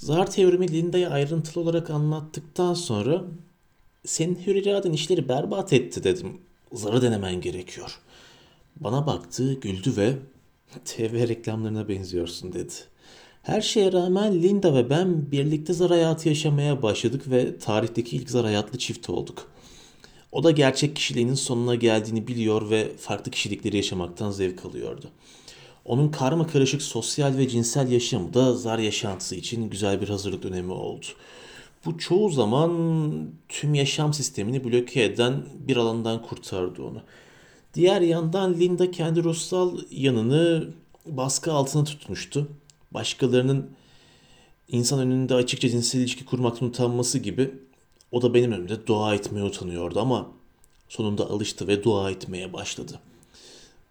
Zar teorimi Linda'ya ayrıntılı olarak anlattıktan sonra senin hür iraden işleri berbat etti dedim. Zarı denemen gerekiyor. Bana baktı, güldü ve TV reklamlarına benziyorsun dedi. Her şeye rağmen Linda ve ben birlikte zar hayatı yaşamaya başladık ve tarihteki ilk zar hayatlı çift olduk. O da gerçek kişiliğinin sonuna geldiğini biliyor ve farklı kişilikleri yaşamaktan zevk alıyordu. Onun karma karışık sosyal ve cinsel yaşamı da zar yaşantısı için güzel bir hazırlık dönemi oldu. Bu çoğu zaman tüm yaşam sistemini bloke eden bir alandan kurtardı onu. Diğer yandan Linda kendi ruhsal yanını baskı altına tutmuştu. Başkalarının insan önünde açıkça cinsel ilişki kurmaktan utanması gibi o da benim önümde dua etmeye utanıyordu ama sonunda alıştı ve dua etmeye başladı.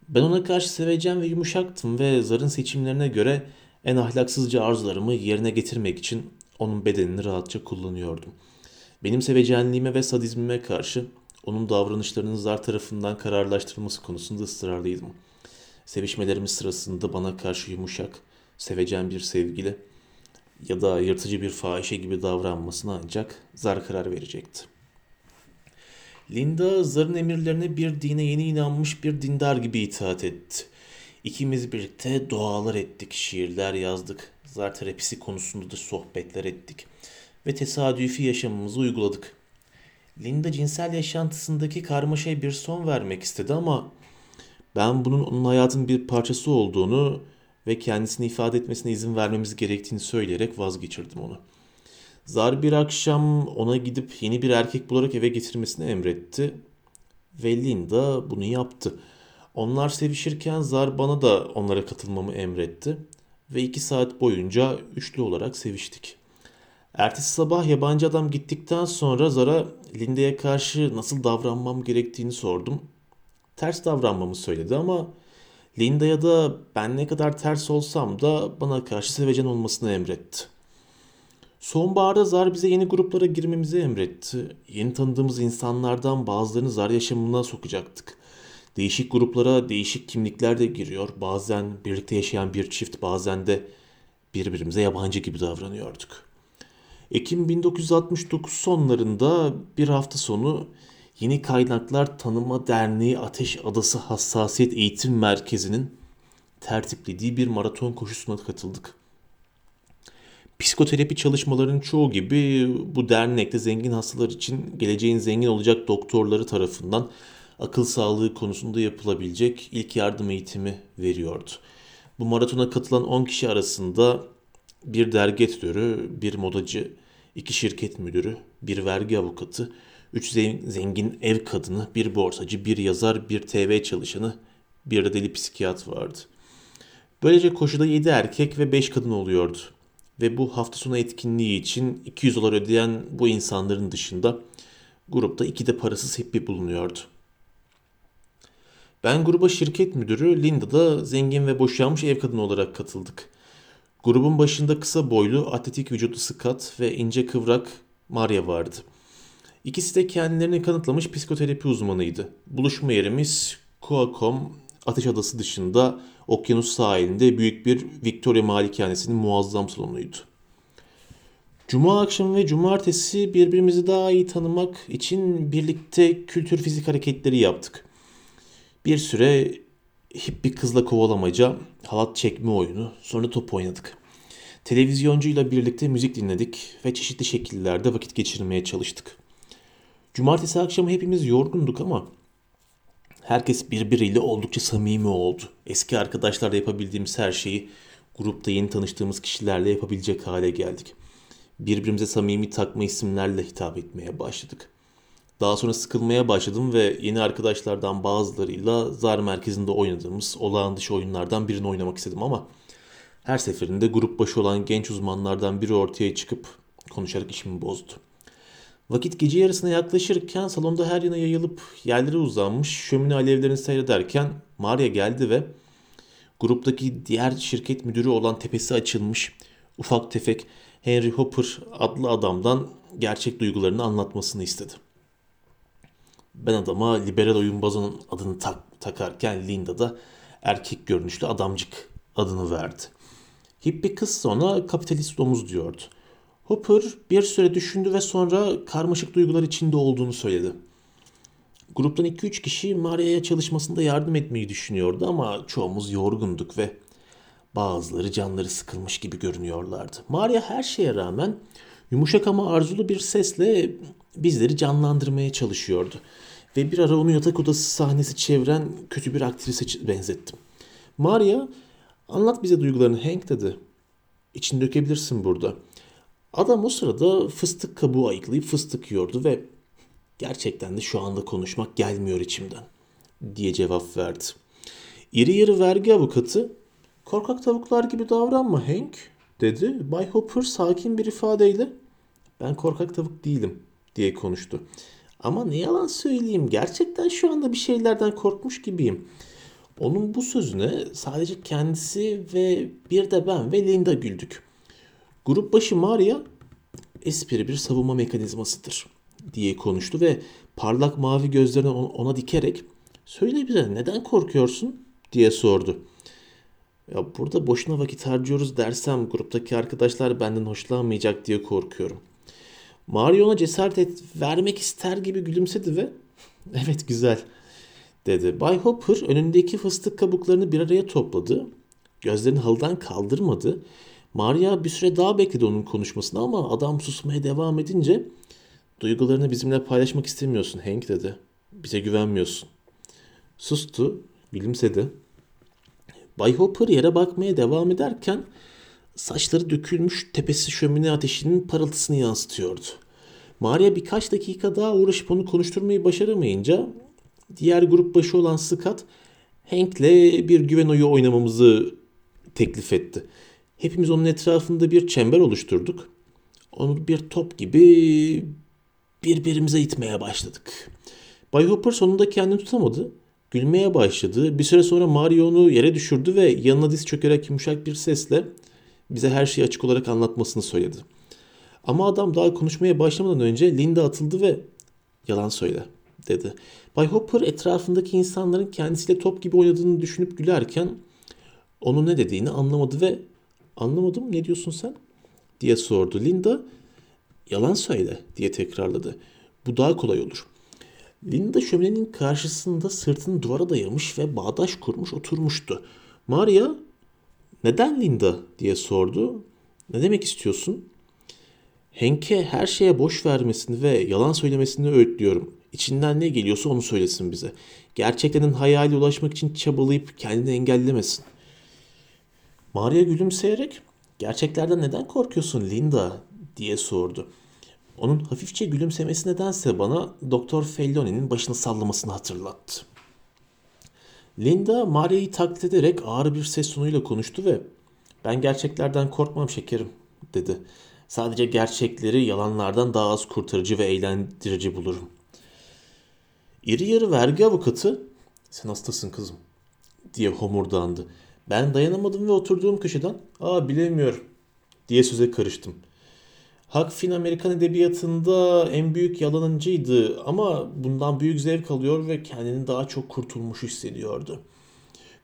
Ben ona karşı sevecen ve yumuşaktım ve zarın seçimlerine göre en ahlaksızca arzularımı yerine getirmek için onun bedenini rahatça kullanıyordum. Benim sevecenliğime ve sadizmime karşı onun davranışlarının zar tarafından kararlaştırılması konusunda ısrarlıydım. Sevişmelerimiz sırasında bana karşı yumuşak, sevecen bir sevgili ya da yırtıcı bir fahişe gibi davranmasına ancak zar karar verecekti. Linda zarın emirlerine bir dine yeni inanmış bir dindar gibi itaat etti. İkimiz birlikte dualar ettik, şiirler yazdık, zar terapisi konusunda da sohbetler ettik ve tesadüfi yaşamımızı uyguladık. Linda cinsel yaşantısındaki karmaşaya bir son vermek istedi ama ben bunun onun hayatın bir parçası olduğunu ve kendisini ifade etmesine izin vermemiz gerektiğini söyleyerek vazgeçirdim onu. Zar bir akşam ona gidip yeni bir erkek bularak eve getirmesini emretti ve Linda bunu yaptı. Onlar sevişirken Zar bana da onlara katılmamı emretti ve iki saat boyunca üçlü olarak seviştik. Ertesi sabah yabancı adam gittikten sonra Zar'a Linda'ya karşı nasıl davranmam gerektiğini sordum. Ters davranmamı söyledi ama Linda'ya da ben ne kadar ters olsam da bana karşı sevecen olmasını emretti. Sonbaharda Zar bize yeni gruplara girmemizi emretti. Yeni tanıdığımız insanlardan bazılarını Zar yaşamına sokacaktık. Değişik gruplara değişik kimlikler de giriyor. Bazen birlikte yaşayan bir çift bazen de birbirimize yabancı gibi davranıyorduk. Ekim 1969 sonlarında bir hafta sonu Yeni Kaynaklar Tanıma Derneği Ateş Adası Hassasiyet Eğitim Merkezi'nin tertiplediği bir maraton koşusuna katıldık. Psikoterapi çalışmalarının çoğu gibi bu dernekte zengin hastalar için geleceğin zengin olacak doktorları tarafından akıl sağlığı konusunda yapılabilecek ilk yardım eğitimi veriyordu. Bu maratona katılan 10 kişi arasında bir dergi editörü, bir modacı, iki şirket müdürü, bir vergi avukatı, üç zengin ev kadını, bir borsacı, bir yazar, bir TV çalışanı, bir de deli psikiyat vardı. Böylece koşuda 7 erkek ve 5 kadın oluyordu. Ve bu hafta sonu etkinliği için 200 dolar ödeyen bu insanların dışında grupta iki de parasız hippi bulunuyordu. Ben gruba şirket müdürü, Linda da zengin ve boşanmış ev kadını olarak katıldık. Grubun başında kısa boylu, atletik vücutlu Scott ve ince kıvrak Maria vardı. İkisi de kendilerini kanıtlamış psikoterapi uzmanıydı. Buluşma yerimiz Coacom Ateş Adası dışında okyanus sahilinde büyük bir Victoria malikanesinin muazzam salonuydu. Cuma akşamı ve cumartesi birbirimizi daha iyi tanımak için birlikte kültür fizik hareketleri yaptık. Bir süre hip bir kızla kovalamaca, halat çekme oyunu, sonra top oynadık. Televizyoncuyla birlikte müzik dinledik ve çeşitli şekillerde vakit geçirmeye çalıştık. Cumartesi akşamı hepimiz yorgunduk ama herkes birbiriyle oldukça samimi oldu. Eski arkadaşlarla yapabildiğimiz her şeyi grupta yeni tanıştığımız kişilerle yapabilecek hale geldik. Birbirimize samimi takma isimlerle hitap etmeye başladık. Daha sonra sıkılmaya başladım ve yeni arkadaşlardan bazılarıyla zar merkezinde oynadığımız olağan dışı oyunlardan birini oynamak istedim ama her seferinde grup başı olan genç uzmanlardan biri ortaya çıkıp konuşarak işimi bozdu. Vakit gece yarısına yaklaşırken salonda her yana yayılıp yerlere uzanmış şömine alevlerini seyrederken Maria geldi ve gruptaki diğer şirket müdürü olan tepesi açılmış ufak tefek Henry Hopper adlı adamdan gerçek duygularını anlatmasını istedi. Ben adama liberal oyunbazının adını tak, takarken Linda da erkek görünüşlü adamcık adını verdi. Hippie kız ona kapitalist domuz diyordu. Hopper bir süre düşündü ve sonra karmaşık duygular içinde olduğunu söyledi. Gruptan 2-3 kişi Maria'ya çalışmasında yardım etmeyi düşünüyordu ama çoğumuz yorgunduk ve bazıları canları sıkılmış gibi görünüyorlardı. Maria her şeye rağmen yumuşak ama arzulu bir sesle bizleri canlandırmaya çalışıyordu. Ve bir ara onu yatak odası sahnesi çeviren kötü bir aktrise benzettim. Maria anlat bize duygularını Hank dedi. İçini dökebilirsin burada. Adam o sırada fıstık kabuğu ayıklayıp fıstık yiyordu ve gerçekten de şu anda konuşmak gelmiyor içimden diye cevap verdi. İri yarı vergi avukatı korkak tavuklar gibi davranma Hank dedi. Bay Hopper sakin bir ifadeyle ben korkak tavuk değilim diye konuştu. Ama ne yalan söyleyeyim gerçekten şu anda bir şeylerden korkmuş gibiyim. Onun bu sözüne sadece kendisi ve bir de ben ve Linda güldük. Grup başı Maria espri bir savunma mekanizmasıdır diye konuştu ve parlak mavi gözlerini ona dikerek söyle bize neden korkuyorsun diye sordu. Ya burada boşuna vakit harcıyoruz dersem gruptaki arkadaşlar benden hoşlanmayacak diye korkuyorum. Mario ona cesaret et, vermek ister gibi gülümsedi ve evet güzel dedi. Bay Hopper önündeki fıstık kabuklarını bir araya topladı. Gözlerini halıdan kaldırmadı. Maria bir süre daha bekledi onun konuşmasını ama adam susmaya devam edince duygularını bizimle paylaşmak istemiyorsun Hank dedi. Bize güvenmiyorsun. Sustu, gülümsedi. Bay Hopper yere bakmaya devam ederken saçları dökülmüş tepesi şömine ateşinin parıltısını yansıtıyordu. Maria birkaç dakika daha uğraşıp onu konuşturmayı başaramayınca diğer grup başı olan Scott Hank'le bir güven oyu oynamamızı teklif etti. Hepimiz onun etrafında bir çember oluşturduk. Onu bir top gibi birbirimize itmeye başladık. Bay Hopper sonunda kendini tutamadı. Gülmeye başladı. Bir süre sonra Mario onu yere düşürdü ve yanına diz çökerek yumuşak bir sesle bize her şeyi açık olarak anlatmasını söyledi. Ama adam daha konuşmaya başlamadan önce Linda atıldı ve yalan söyle dedi. Bay Hopper etrafındaki insanların kendisiyle top gibi oynadığını düşünüp gülerken onun ne dediğini anlamadı ve anlamadım ne diyorsun sen diye sordu. Linda yalan söyle diye tekrarladı. Bu daha kolay olur. Linda şöminenin karşısında sırtını duvara dayamış ve bağdaş kurmuş oturmuştu. Maria neden Linda diye sordu. Ne demek istiyorsun? Henk'e her şeye boş vermesini ve yalan söylemesini öğütlüyorum. İçinden ne geliyorsa onu söylesin bize. Gerçeklerin hayali ulaşmak için çabalayıp kendini engellemesin. Maria gülümseyerek gerçeklerden neden korkuyorsun Linda diye sordu. Onun hafifçe gülümsemesi nedense bana Doktor Felloni'nin başını sallamasını hatırlattı. Linda Maria'yı taklit ederek ağır bir ses tonuyla konuştu ve ben gerçeklerden korkmam şekerim dedi. Sadece gerçekleri yalanlardan daha az kurtarıcı ve eğlendirici bulurum. İri yarı vergi avukatı sen hastasın kızım diye homurdandı. Ben dayanamadım ve oturduğum köşeden aa bilemiyorum diye söze karıştım. Huck Finn Amerikan edebiyatında en büyük yalancıydı ama bundan büyük zevk alıyor ve kendini daha çok kurtulmuş hissediyordu.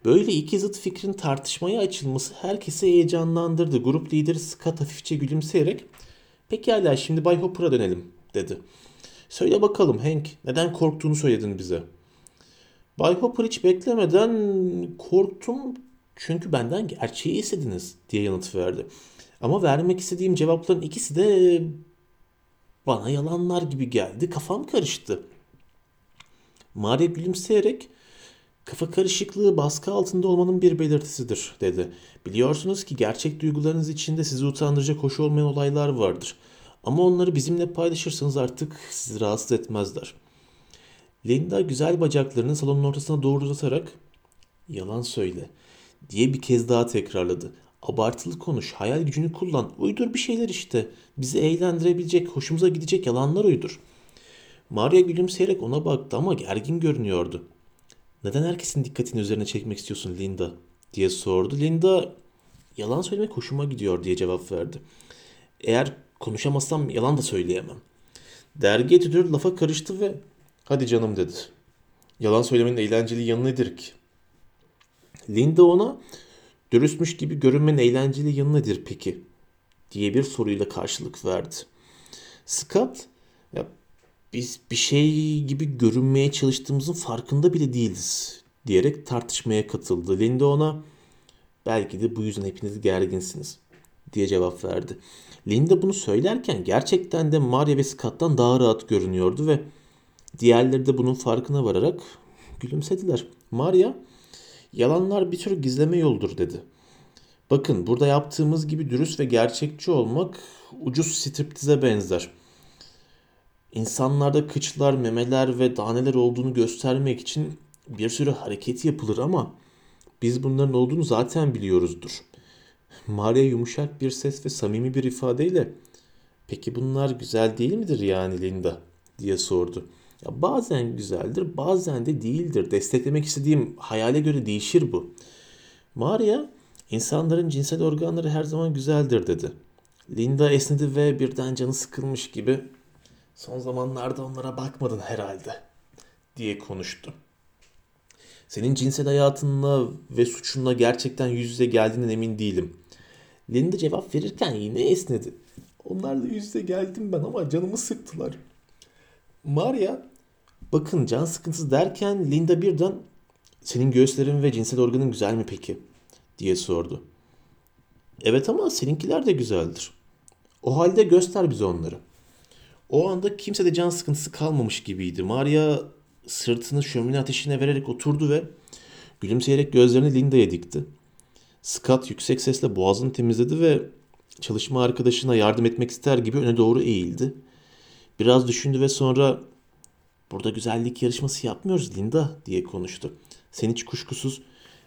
Böyle iki zıt fikrin tartışmaya açılması herkesi heyecanlandırdı. Grup lideri Scott hafifçe gülümseyerek pekala şimdi Bay Hopper'a dönelim dedi. Söyle bakalım Hank neden korktuğunu söyledin bize. Bay Hopper hiç beklemeden korktum çünkü benden gerçeği istediniz diye yanıt verdi. Ama vermek istediğim cevapların ikisi de bana yalanlar gibi geldi. Kafam karıştı. Maria gülümseyerek kafa karışıklığı baskı altında olmanın bir belirtisidir dedi. Biliyorsunuz ki gerçek duygularınız içinde sizi utandıracak hoş olmayan olaylar vardır. Ama onları bizimle paylaşırsanız artık sizi rahatsız etmezler. Linda güzel bacaklarını salonun ortasına doğru uzatarak yalan söyle diye bir kez daha tekrarladı. Abartılı konuş, hayal gücünü kullan, uydur bir şeyler işte. Bizi eğlendirebilecek, hoşumuza gidecek yalanlar uydur. Maria gülümseyerek ona baktı ama gergin görünüyordu. Neden herkesin dikkatini üzerine çekmek istiyorsun Linda? diye sordu. Linda yalan söylemek hoşuma gidiyor diye cevap verdi. Eğer konuşamazsam yalan da söyleyemem. Dergi editörü lafa karıştı ve hadi canım dedi. Yalan söylemenin eğlenceli yanı nedir ki? Linda ona Dürüstmüş gibi görünmenin eğlenceli yanı nedir peki? diye bir soruyla karşılık verdi. Scott ya biz bir şey gibi görünmeye çalıştığımızın farkında bile değiliz diyerek tartışmaya katıldı. Linda ona belki de bu yüzden hepiniz gerginsiniz diye cevap verdi. Linda bunu söylerken gerçekten de Maria ve Scott'tan daha rahat görünüyordu ve diğerleri de bunun farkına vararak gülümsediler. Maria yalanlar bir tür gizleme yoldur dedi. Bakın burada yaptığımız gibi dürüst ve gerçekçi olmak ucuz striptize benzer. İnsanlarda kıçlar, memeler ve daneler olduğunu göstermek için bir sürü hareket yapılır ama biz bunların olduğunu zaten biliyoruzdur. Maria yumuşak bir ses ve samimi bir ifadeyle peki bunlar güzel değil midir yani Linda diye sordu. Ya bazen güzeldir bazen de değildir. Desteklemek istediğim hayale göre değişir bu. Maria insanların cinsel organları her zaman güzeldir dedi. Linda esnedi ve birden canı sıkılmış gibi son zamanlarda onlara bakmadın herhalde diye konuştu. Senin cinsel hayatınla ve suçunla gerçekten yüz yüze geldiğinden emin değilim. Linda cevap verirken yine esnedi. Onlarla yüz yüze geldim ben ama canımı sıktılar. Maria bakın can sıkıntısı derken Linda birden senin göğüslerin ve cinsel organın güzel mi peki? diye sordu. Evet ama seninkiler de güzeldir. O halde göster bize onları. O anda kimse de can sıkıntısı kalmamış gibiydi. Maria sırtını şömine ateşine vererek oturdu ve gülümseyerek gözlerini Linda'ya dikti. Scott yüksek sesle boğazını temizledi ve çalışma arkadaşına yardım etmek ister gibi öne doğru eğildi. Biraz düşündü ve sonra burada güzellik yarışması yapmıyoruz Linda diye konuştu. Sen hiç kuşkusuz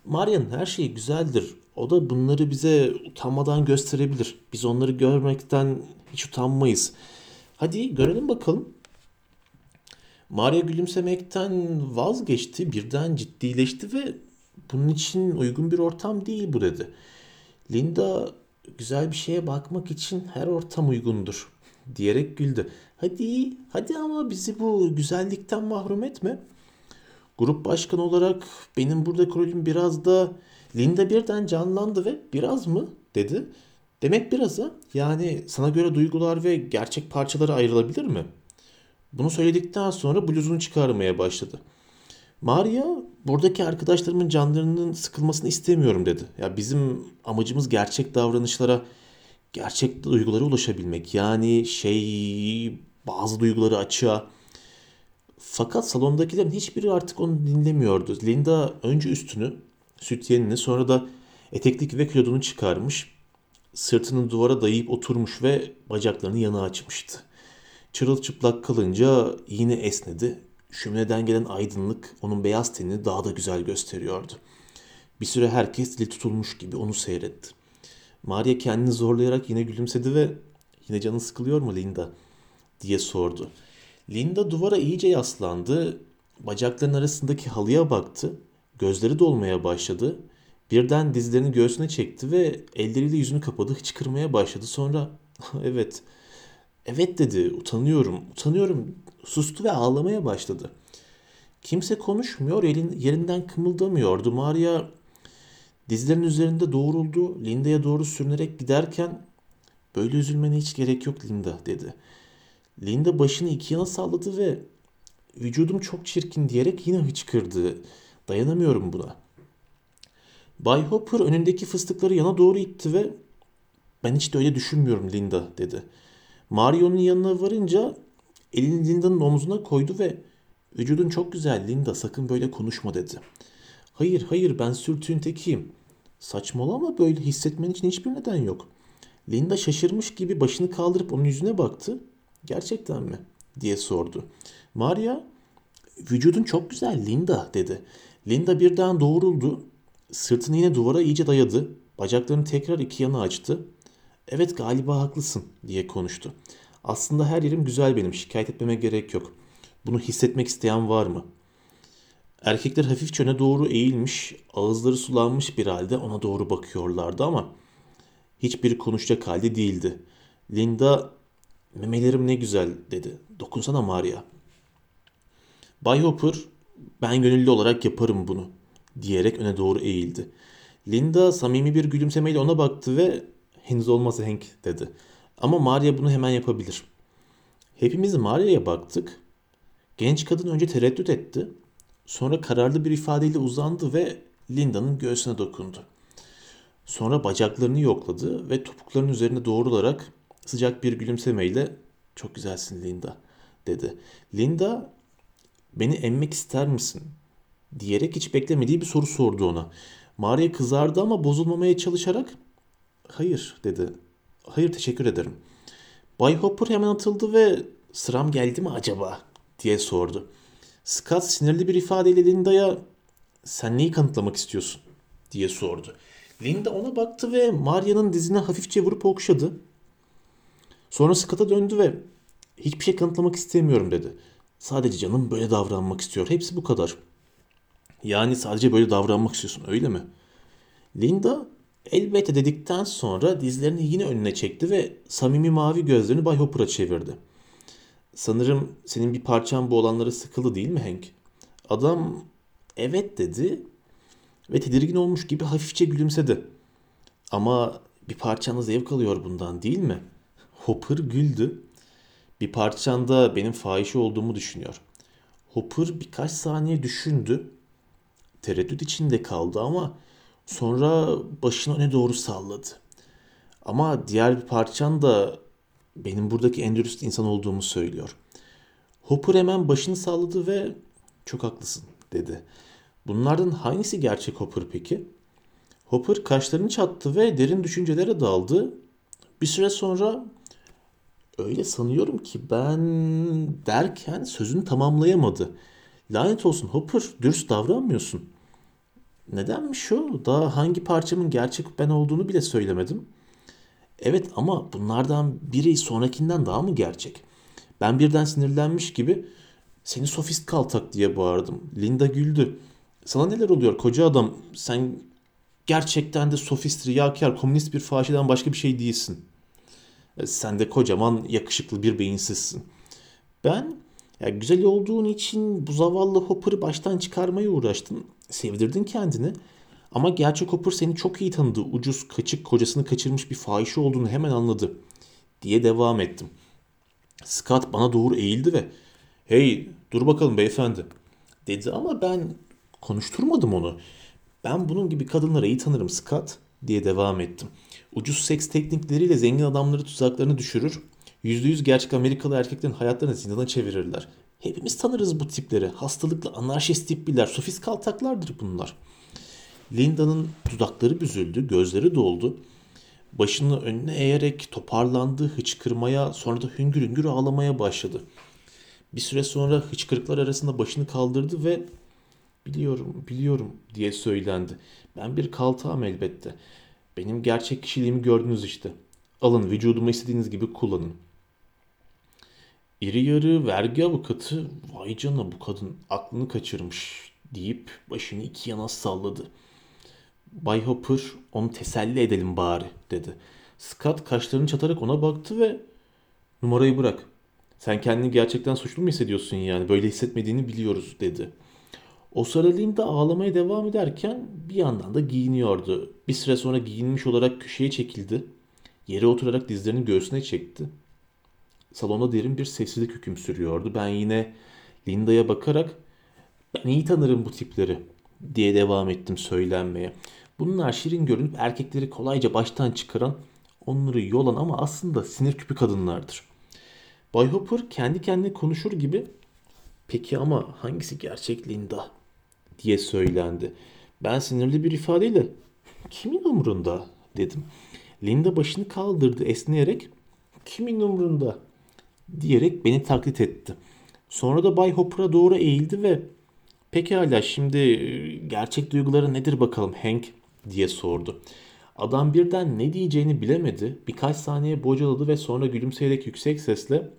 Maria'nın her şeyi güzeldir. O da bunları bize utanmadan gösterebilir. Biz onları görmekten hiç utanmayız. Hadi görelim bakalım. Maria gülümsemekten vazgeçti, birden ciddileşti ve bunun için uygun bir ortam değil bu dedi. Linda güzel bir şeye bakmak için her ortam uygundur diyerek güldü. Hadi, hadi ama bizi bu güzellikten mahrum etme. Grup başkanı olarak benim burada rolüm biraz da Linda birden canlandı ve biraz mı dedi. Demek biraz ha? Yani sana göre duygular ve gerçek parçaları ayrılabilir mi? Bunu söyledikten sonra bluzunu çıkarmaya başladı. Maria buradaki arkadaşlarımın canlarının sıkılmasını istemiyorum dedi. Ya bizim amacımız gerçek davranışlara, gerçek duygulara ulaşabilmek. Yani şey bazı duyguları açığa. Fakat salondakilerin hiçbiri artık onu dinlemiyordu. Linda önce üstünü, sütyenini sonra da eteklik ve kilodunu çıkarmış. Sırtını duvara dayayıp oturmuş ve bacaklarını yana açmıştı. Çırılçıplak kalınca yine esnedi. Şömineden gelen aydınlık onun beyaz tenini daha da güzel gösteriyordu. Bir süre herkes dili tutulmuş gibi onu seyretti. Maria kendini zorlayarak yine gülümsedi ve yine canın sıkılıyor mu Linda diye sordu. Linda duvara iyice yaslandı, bacakların arasındaki halıya baktı, gözleri dolmaya başladı. Birden dizlerini göğsüne çekti ve elleriyle yüzünü kapadı, hıçkırmaya başladı. Sonra evet Evet dedi, utanıyorum, utanıyorum. Sustu ve ağlamaya başladı. Kimse konuşmuyor, elin, yerinden kımıldamıyordu. Maria dizlerinin üzerinde doğruldu. Linda'ya doğru sürünerek giderken böyle üzülmene hiç gerek yok Linda dedi. Linda başını iki yana salladı ve vücudum çok çirkin diyerek yine hıçkırdı. Dayanamıyorum buna. Bay Hopper önündeki fıstıkları yana doğru itti ve ben hiç de öyle düşünmüyorum Linda dedi. Mario'nun yanına varınca elini Linda'nın omzuna koydu ve vücudun çok güzel Linda sakın böyle konuşma dedi. Hayır hayır ben sürtüğün tekiyim. Saçmalama böyle hissetmen için hiçbir neden yok. Linda şaşırmış gibi başını kaldırıp onun yüzüne baktı. Gerçekten mi? diye sordu. Maria vücudun çok güzel Linda dedi. Linda birden doğruldu. Sırtını yine duvara iyice dayadı. Bacaklarını tekrar iki yana açtı. Evet galiba haklısın diye konuştu. Aslında her yerim güzel benim şikayet etmeme gerek yok. Bunu hissetmek isteyen var mı? Erkekler hafifçe öne doğru eğilmiş, ağızları sulanmış bir halde ona doğru bakıyorlardı ama hiçbiri konuşacak halde değildi. Linda memelerim ne güzel dedi. Dokunsana Maria. Bay Hopper ben gönüllü olarak yaparım bunu diyerek öne doğru eğildi. Linda samimi bir gülümsemeyle ona baktı ve Henüz olmaz Hank dedi. Ama Maria bunu hemen yapabilir. Hepimiz Maria'ya baktık. Genç kadın önce tereddüt etti. Sonra kararlı bir ifadeyle uzandı ve Linda'nın göğsüne dokundu. Sonra bacaklarını yokladı ve topuklarının üzerine doğrularak sıcak bir gülümsemeyle "Çok güzelsin Linda." dedi. Linda "Beni emmek ister misin?" diyerek hiç beklemediği bir soru sordu ona. Maria kızardı ama bozulmamaya çalışarak "Hayır." dedi. "Hayır, teşekkür ederim." Bay Hopper hemen atıldı ve "Sıram geldi mi acaba?" diye sordu. Scott sinirli bir ifadeyle Linda'ya "Sen neyi kanıtlamak istiyorsun?" diye sordu. Linda ona baktı ve Maria'nın dizine hafifçe vurup okşadı. Sonra Scott'a döndü ve hiçbir şey kanıtlamak istemiyorum dedi. Sadece canım böyle davranmak istiyor. Hepsi bu kadar. Yani sadece böyle davranmak istiyorsun öyle mi? Linda elbette dedikten sonra dizlerini yine önüne çekti ve samimi mavi gözlerini Bay Hopper'a çevirdi. Sanırım senin bir parçan bu olanlara sıkıldı değil mi Hank? Adam evet dedi ve tedirgin olmuş gibi hafifçe gülümsedi. Ama bir parçanız zevk alıyor bundan değil mi? Hopper güldü. Bir parçanda benim fahişe olduğumu düşünüyor. Hopper birkaç saniye düşündü. Tereddüt içinde kaldı ama sonra başını öne doğru salladı. Ama diğer bir parçan da benim buradaki en dürüst insan olduğumu söylüyor. Hopper hemen başını salladı ve çok haklısın dedi. Bunlardan hangisi gerçek Hopper peki? Hopper kaşlarını çattı ve derin düşüncelere daldı. Bir süre sonra öyle sanıyorum ki ben derken sözünü tamamlayamadı. Lanet olsun Hopper dürüst davranmıyorsun. Nedenmiş o? Daha hangi parçamın gerçek ben olduğunu bile söylemedim. Evet ama bunlardan biri sonrakinden daha mı gerçek? Ben birden sinirlenmiş gibi seni sofist kaltak diye bağırdım. Linda güldü. Sana neler oluyor koca adam? Sen gerçekten de sofist, riyakar, komünist bir fahişeden başka bir şey değilsin. E, sen de kocaman yakışıklı bir beyinsizsin. Ben ya güzel olduğun için bu zavallı Hopper'ı baştan çıkarmaya uğraştın. Sevdirdin kendini. Ama gerçek Hopper seni çok iyi tanıdı. Ucuz, kaçık, kocasını kaçırmış bir fahişe olduğunu hemen anladı. Diye devam ettim. Scott bana doğru eğildi ve ''Hey dur bakalım beyefendi'' dedi ama ben konuşturmadım onu. Ben bunun gibi kadınları iyi tanırım Scott diye devam ettim. Ucuz seks teknikleriyle zengin adamları tuzaklarını düşürür. %100 gerçek Amerikalı erkeklerin hayatlarını zindana çevirirler. Hepimiz tanırız bu tipleri. Hastalıklı anarşist tipbiler, sofist kaltaklardır bunlar. Linda'nın dudakları büzüldü, gözleri doldu. Başını önüne eğerek toparlandı, hıçkırmaya, sonra da hüngür hüngür ağlamaya başladı. Bir süre sonra hıçkırıklar arasında başını kaldırdı ve biliyorum, biliyorum diye söylendi. Ben bir kaltağım elbette. Benim gerçek kişiliğimi gördünüz işte. Alın vücudumu istediğiniz gibi kullanın. İri yarı vergi avukatı vay canına bu kadın aklını kaçırmış deyip başını iki yana salladı. Bay Hopper onu teselli edelim bari dedi. Scott kaşlarını çatarak ona baktı ve numarayı bırak. Sen kendini gerçekten suçlu mu hissediyorsun yani böyle hissetmediğini biliyoruz dedi. O sırada Linda ağlamaya devam ederken bir yandan da giyiniyordu. Bir süre sonra giyinmiş olarak köşeye çekildi. Yere oturarak dizlerini göğsüne çekti. Salonda derin bir sessizlik hüküm sürüyordu. Ben yine Linda'ya bakarak ben iyi tanırım bu tipleri diye devam ettim söylenmeye. Bunlar şirin görünüp erkekleri kolayca baştan çıkaran, onları yolan ama aslında sinir küpü kadınlardır. Bay Hopper kendi kendine konuşur gibi peki ama hangisi gerçek Linda diye söylendi. Ben sinirli bir ifadeyle kimin umurunda dedim. Linda başını kaldırdı esneyerek kimin umurunda diyerek beni taklit etti. Sonra da Bay Hopper'a doğru eğildi ve pekala şimdi gerçek duyguları nedir bakalım Hank diye sordu. Adam birden ne diyeceğini bilemedi. Birkaç saniye bocaladı ve sonra gülümseyerek yüksek sesle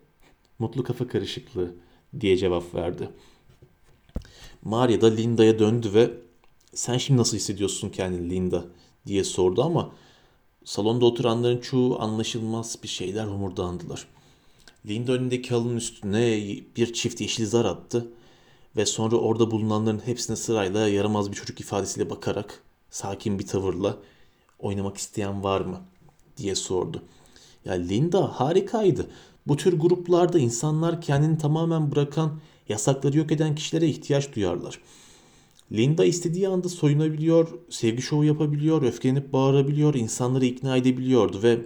mutlu kafa karışıklığı diye cevap verdi. Maria da Linda'ya döndü ve sen şimdi nasıl hissediyorsun kendini Linda diye sordu ama salonda oturanların çoğu anlaşılmaz bir şeyler homurdandılar. Linda önündeki halının üstüne bir çift yeşil zar attı ve sonra orada bulunanların hepsine sırayla yaramaz bir çocuk ifadesiyle bakarak sakin bir tavırla oynamak isteyen var mı diye sordu. Ya Linda harikaydı. Bu tür gruplarda insanlar kendini tamamen bırakan, yasakları yok eden kişilere ihtiyaç duyarlar. Linda istediği anda soyunabiliyor, sevgi şovu yapabiliyor, öfkelenip bağırabiliyor, insanları ikna edebiliyordu ve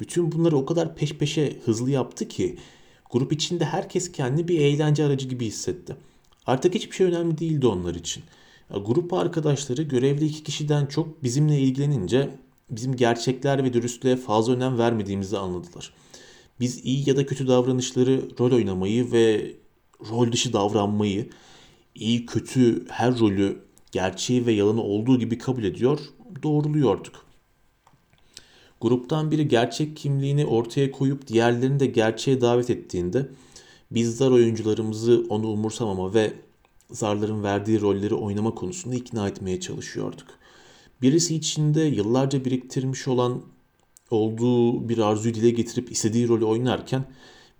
bütün bunları o kadar peş peşe hızlı yaptı ki grup içinde herkes kendi bir eğlence aracı gibi hissetti. Artık hiçbir şey önemli değildi onlar için. Grup arkadaşları görevli iki kişiden çok bizimle ilgilenince bizim gerçekler ve dürüstlüğe fazla önem vermediğimizi anladılar. Biz iyi ya da kötü davranışları, rol oynamayı ve rol dışı davranmayı, iyi kötü her rolü gerçeği ve yalanı olduğu gibi kabul ediyor, doğruluyorduk. Gruptan biri gerçek kimliğini ortaya koyup diğerlerini de gerçeğe davet ettiğinde biz zar oyuncularımızı onu umursamama ve zarların verdiği rolleri oynama konusunda ikna etmeye çalışıyorduk. Birisi içinde yıllarca biriktirmiş olan olduğu bir arzuyu dile getirip istediği rolü oynarken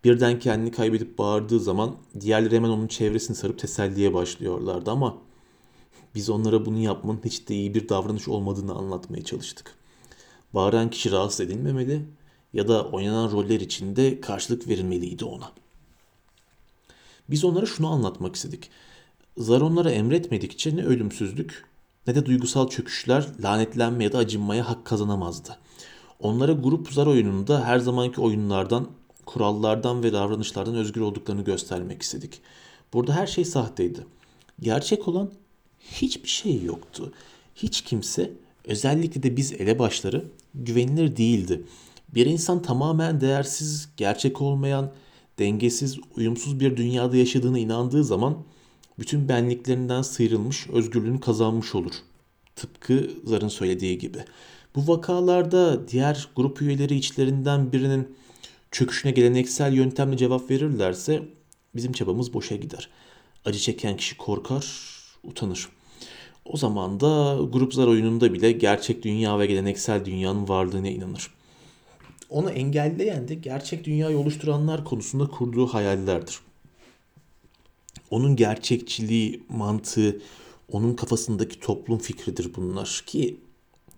birden kendini kaybedip bağırdığı zaman diğerleri hemen onun çevresini sarıp teselliye başlıyorlardı ama biz onlara bunu yapmanın hiç de iyi bir davranış olmadığını anlatmaya çalıştık. Bağıran kişi rahatsız edilmemeli ya da oynanan roller içinde karşılık verilmeliydi ona. Biz onlara şunu anlatmak istedik. Zar onlara emretmedikçe ne ölümsüzlük ne de duygusal çöküşler lanetlenme ya da acınmaya hak kazanamazdı. Onlara grup zar oyununda her zamanki oyunlardan, kurallardan ve davranışlardan özgür olduklarını göstermek istedik. Burada her şey sahteydi. Gerçek olan hiçbir şey yoktu. Hiç kimse, özellikle de biz elebaşları güvenilir değildi. Bir insan tamamen değersiz, gerçek olmayan, dengesiz, uyumsuz bir dünyada yaşadığına inandığı zaman bütün benliklerinden sıyrılmış, özgürlüğünü kazanmış olur. Tıpkı Zar'ın söylediği gibi. Bu vakalarda diğer grup üyeleri içlerinden birinin çöküşüne geleneksel yöntemle cevap verirlerse bizim çabamız boşa gider. Acı çeken kişi korkar, utanır. O zaman da grup zar oyununda bile gerçek dünya ve geleneksel dünyanın varlığına inanır. Onu engelleyen de gerçek dünyayı oluşturanlar konusunda kurduğu hayallerdir. Onun gerçekçiliği, mantığı, onun kafasındaki toplum fikridir bunlar ki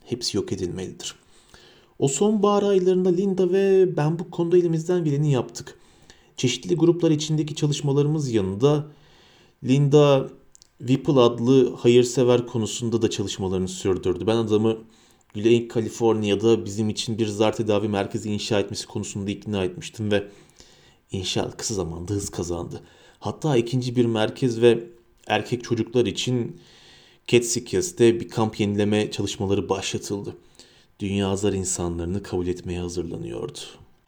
hepsi yok edilmelidir. O sonbahar aylarında Linda ve ben bu konuda elimizden geleni yaptık. Çeşitli gruplar içindeki çalışmalarımız yanında Linda Whipple adlı hayırsever konusunda da çalışmalarını sürdürdü. Ben adamı Güney Kaliforniya'da bizim için bir zar tedavi merkezi inşa etmesi konusunda ikna etmiştim ve inşaat kısa zamanda hız kazandı. Hatta ikinci bir merkez ve erkek çocuklar için Catskills'te bir kamp yenileme çalışmaları başlatıldı. Dünya zar insanlarını kabul etmeye hazırlanıyordu.